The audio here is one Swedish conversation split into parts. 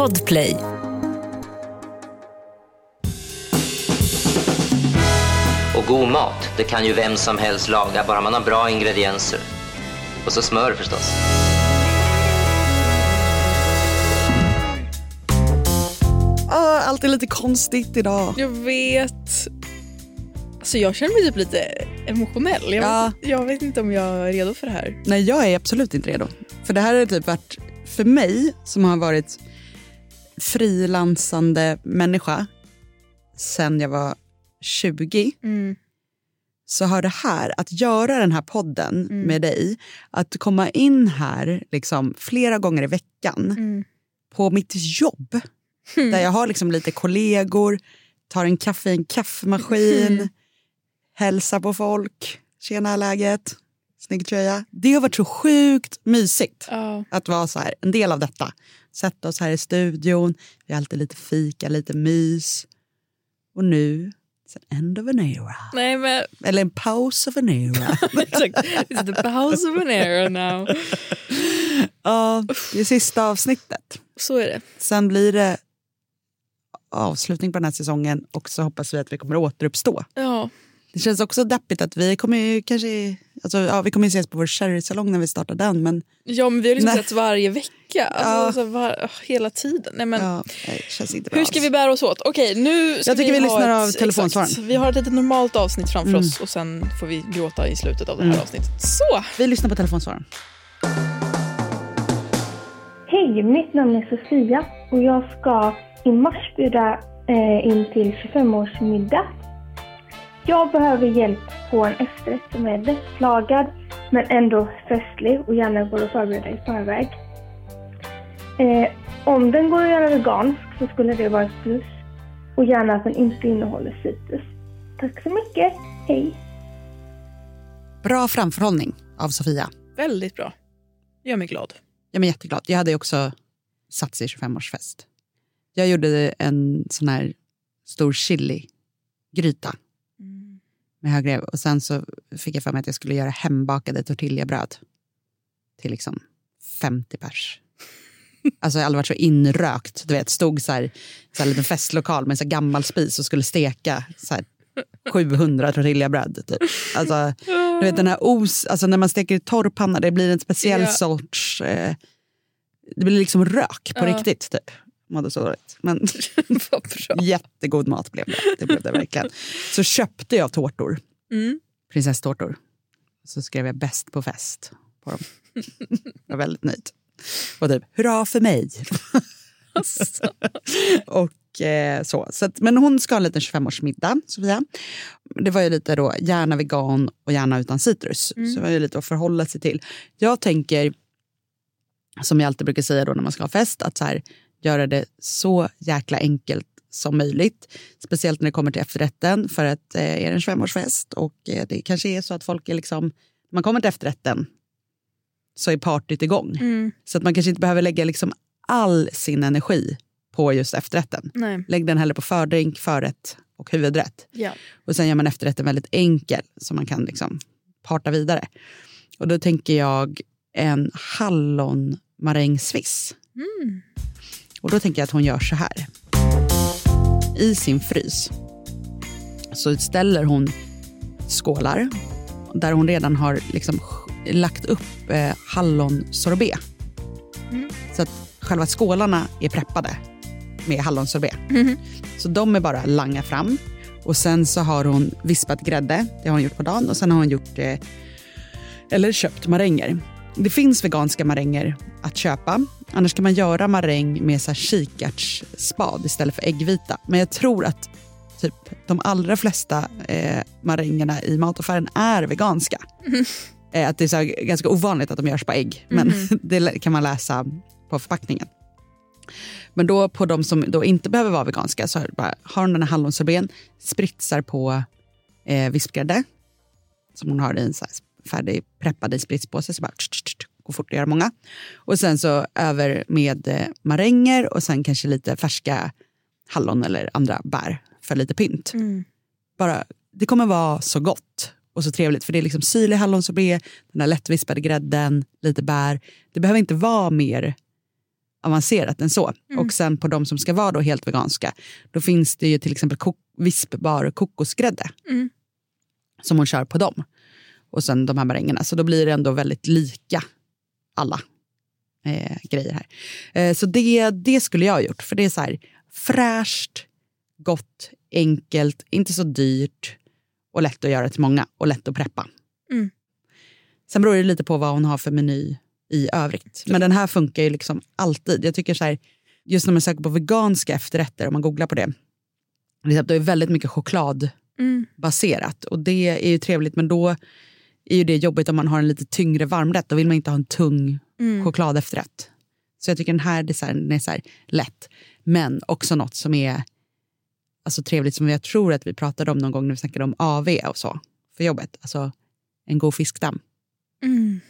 Podplay. Och god mat, det kan ju vem som helst laga, bara man har bra ingredienser. Och så smör förstås. Ah, allt är lite konstigt idag. Jag vet. Alltså jag känner mig typ lite emotionell. Jag, Ja. vet, jag vet inte om jag är redo för det här. Nej, jag är absolut inte redo. För det här har typ varit, för mig som har varit frilansande människa sen jag var 20 Mm. så har det här, att göra den här podden Mm. med dig, att komma in här liksom flera gånger i veckan Mm. på mitt jobb, där jag har liksom lite kollegor, tar en kaffe i en kaffemaskin, Mm. hälsar på folk, tjena läget, snygg tröja. Det har varit så sjukt mysigt Ja. att vara så här, en del av detta. Sätta oss här i studion, vi har alltid lite fika, lite mys. Och nu, it's an end of an era. Nej men Eller en pause of an era. It's the house of an era now. ja, det är sista avsnittet. Så är det. Sen blir det avslutning på den här säsongen och så hoppas vi att vi kommer återuppstå. Ja. Det känns också deppigt att vi kommer ju kanske, alltså, ja, vi kommer ju ses på vår sherrysalong när vi startar den. Men ja men vi har liksom Nej. sett varje vecka. Alltså, Ja. var, åh, hela tiden. Nej, men, ja, det känns inte bra Hur ska alls. vi bära oss åt? Okej, nu ska Jag tycker vi ha lyssnar ett, av telefonsvararen. Vi har ett litet normalt avsnitt framför Mm. oss och sen får vi gråta i slutet av det här Mm. avsnittet. Så! Vi lyssnar på telefonsvararen. Hej, mitt namn är Sofia och jag ska i mars bjuda eh, in till 25-årsmiddag. Jag behöver hjälp på en efterrätt som är lättlagad men ändå festlig och gärna går att förbereda i förväg. Eh, om den går att göra vegansk så skulle det vara ett plus och gärna att den inte innehåller citrus. Tack så mycket, hej! Bra framförhållning av Sofia. Väldigt bra. Gör mig glad. Jag är jätteglad. Jag hade också sats i 25-årsfest. Jag gjorde en sån här stor chili-gryta med högrev. Och sen så fick jag för mig att jag skulle göra hembakade tortillabröd till liksom 50 pers. Alltså jag har aldrig varit så inrökt. Du vet, stod så här, så här liten festlokal med en så gammal spis och skulle steka så här 700 tortillabröd. Typ. Alltså, du vet den här os, alltså när man steker i torrpanna, det blir en speciell Ja. sorts... Eh, det blir liksom rök på Ja. riktigt. Typ. Mådde så dåligt. Men jättegod mat blev det. Det blev det verkligen. Så köpte jag tårtor, Mm. prinsesstårtor. Så skrev jag bäst på fest på dem. Jag var väldigt nöjd. Och typ, hurra för mig. och eh, så. så att, men hon ska ha en liten 25-årsmiddag, Sofia. Det var ju lite då, gärna vegan och gärna utan citrus. Så det var ju lite att förhålla sig till. Jag tänker, som jag alltid brukar säga då när man ska ha fest, att så här, göra det så jäkla enkelt som möjligt. Speciellt när det kommer till efterrätten, för att eh, är det en 25-årsfest och eh, det kanske är så att folk är liksom, man kommer till efterrätten så är partyt igång. Mm. Så att man kanske inte behöver lägga liksom all sin energi på just efterrätten. Nej. Lägg den hellre på fördrink, förrätt och huvudrätt. Ja. Och sen gör man efterrätten väldigt enkel så man kan liksom parta vidare. Och då tänker jag en hallonmarängsviss. Mm. Och då tänker jag att hon gör så här. I sin frys så ställer hon skålar där hon redan har liksom lagt upp eh, hallonsorbet. Mm. Så att själva skålarna är preppade med hallonsorbet. Mhm. Så de är bara langa fram. Och sen så har hon vispat grädde, det har hon gjort på dagen. Och sen har hon gjort, eh, eller köpt maränger. Det finns veganska maränger att köpa. Annars kan man göra maräng med så kikärtsspad istället för äggvita. Men jag tror att typ de allra flesta eh, marängerna i mataffären är veganska. Eh, att det är så här, ganska ovanligt att de görs på ägg, men det kan man läsa på förpackningen. Men då på de som då inte behöver vara veganska så har bara- har hon den här hallonsorben, spritsar på eh, vispgrädde som hon har i en så här färdig preppad i spritspåse. Så bara, tsch, tsch, tsch, går fort att göra många. Och sen så över med eh, maränger och sen kanske lite färska hallon eller andra bär för lite pynt. Mm. Bara, det kommer vara så gott och så trevligt för det är liksom syrlig hallonsorbet, den här lättvispade grädden, lite bär. Det behöver inte vara mer avancerat än så. Och sen på de som ska vara då helt veganska, då finns det ju till exempel kok- vispbar kokosgrädde Mm. som hon kör på dem. Och sen de här marängerna. Så då blir det ändå väldigt lika alla eh, grejer här. Eh, så det, det skulle jag ha gjort. För det är så här fräscht, gott, enkelt, inte så dyrt och lätt att göra till många och lätt att preppa. Mm. Sen beror det lite på vad hon har för meny i övrigt. Men den här funkar ju liksom alltid. Jag tycker så här, just när man söker på veganska efterrätter, om man googlar på det, det är väldigt mycket chokladbaserat. Mm. Och det är ju trevligt, men då är ju det jobbigt om man har en lite tyngre varmrätt. Då vill man inte ha en tung Mm. choklad efterrätt. Så jag tycker den här designen är så här lätt. Men också något som är alltså, trevligt som jag tror att vi pratade om någon gång när vi snackade om AV och så för jobbet. Alltså en god fiskdamm. Mm.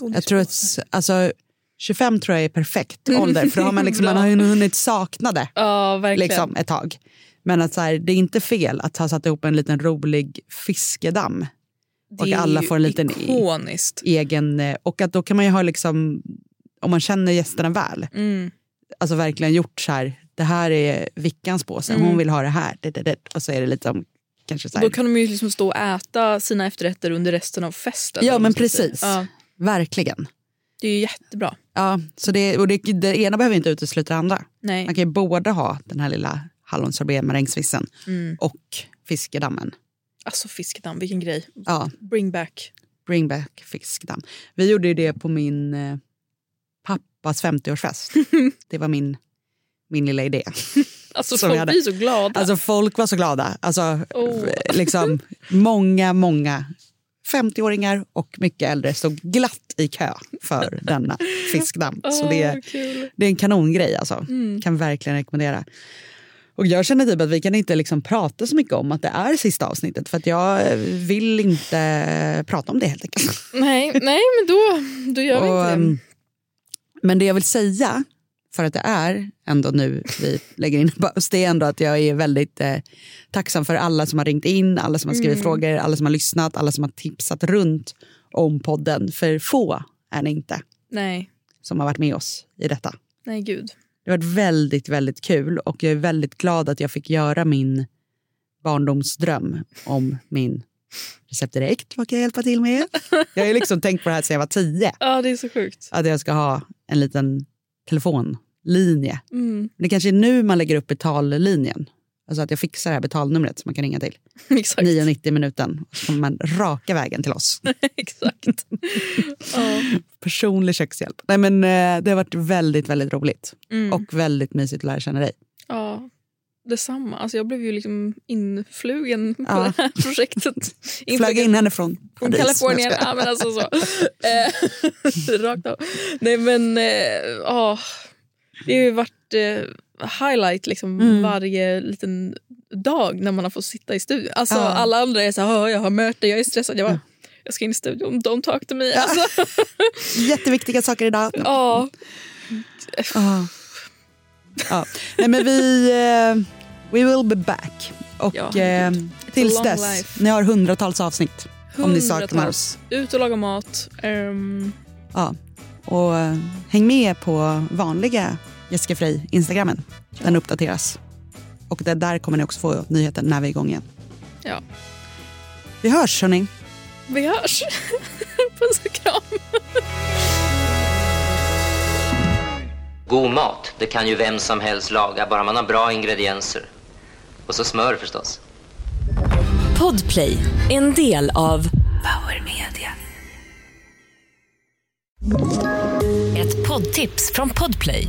Jag tror att alltså, 25 tror jag är perfekt ålder. För då har man, liksom, man har hunnit sakna det verkligen. liksom, ett tag. Men att så här, det är inte fel att ha satt ihop en liten rolig fiskedamm. Det och alla får en liten- Ikoniskt. Egen, eh, och att då kan man ju ha, liksom, om man känner gästerna väl, Mm. alltså verkligen gjort så här, det här är Vickans påse, Mm. hon vill ha det här. Det, det, det. Och så är det lite om, kanske så här, Då kan de ju liksom stå och äta sina efterrätter under resten av festen. Ja, men precis. Ja, verkligen. det är ju jättebra. Ja, så det, och det, det ena behöver inte utesluta det andra. Nej. Man kan ju både ha den här lilla hallonsorbet marängsvissen Mm. och fiskedammen. Alltså fiskedamm, vilken grej. Ja, Bring back. bring back fiskdamm. Vi gjorde ju det på min eh, pappas 50-årsfest. det var min, min lilla idé. Alltså folk blir så glada. Alltså folk var så glada. Alltså, Åh. liksom, många, många 50-åringar och mycket äldre stod glatt i kö för denna fiskdamm. Så Åh, det, kul. det är en kanongrej alltså. Mm. Kan verkligen rekommendera. Och jag känner typ att vi kan inte liksom prata så mycket om att det är sista avsnittet för att jag vill inte prata om det helt enkelt. Nej, nej, men då, då gör vi Och, inte det. ehm, men det jag vill säga, för att det är ändå nu vi lägger in en paus, det är ändå att jag är väldigt eh, tacksam för alla som har ringt in, alla som har skrivit Mm. frågor, alla som har lyssnat, alla som har tipsat runt om podden. För få är ni inte Nej, som har varit med oss i detta. nej gud. Det har varit väldigt, väldigt kul och jag är väldigt glad att jag fick göra min barndomsdröm om min recept direkt. Vad kan jag hjälpa till med? Jag har liksom tänkt på det här sedan jag var tio. Ja, det är så sjukt. Att jag ska ha en liten telefonlinje. Mm, det kanske är nu man lägger upp betallinjen. Alltså att jag fixar det här betalnumret som man kan ringa till. exakt. 9,90 minuten. Så kommer man raka vägen till oss. exakt. Ja. Personlig kökshjälp. Nej, men, eh, det har varit väldigt, väldigt roligt. Mm. Och väldigt mysigt att lära känna dig. Ja, detsamma. Alltså jag blev ju liksom influgen på Ja. det här projektet. Flög in henne från Från Paris. Kalifornien. Jag ska- Ja, men alltså så. Eh, Rakt av. Nej men, eh, ja. det har ju varit eh, highlight liksom Mm. varje liten dag när man har fått sitta i studion. Alltså Ja. alla andra är så här, "Åh, jag har möte, jag är stressad. Jag bara, jag ska in i studion, don't talk to me. Alltså, Jätteviktiga saker idag. ja. Ja. Ja. Nej, men vi... Eh, we will be back. Och Ja, eh, tills dess, life. ni har hundratals avsnitt om ni saknar Hundratals. oss. Ut och laga mat. ehm, Ja. Och eh, häng med på vanliga Jessica Frey Instagrammen. Den uppdateras. Och det, där kommer ni också få nyheter när vi är igång igen. ja. Vi hörs hörni. Vi hörs. Puss och kram. God mat, det kan ju vem som helst laga, bara man har bra ingredienser. Och så smör förstås. Podplay, en del av Power Media. Ett poddtips från Podplay.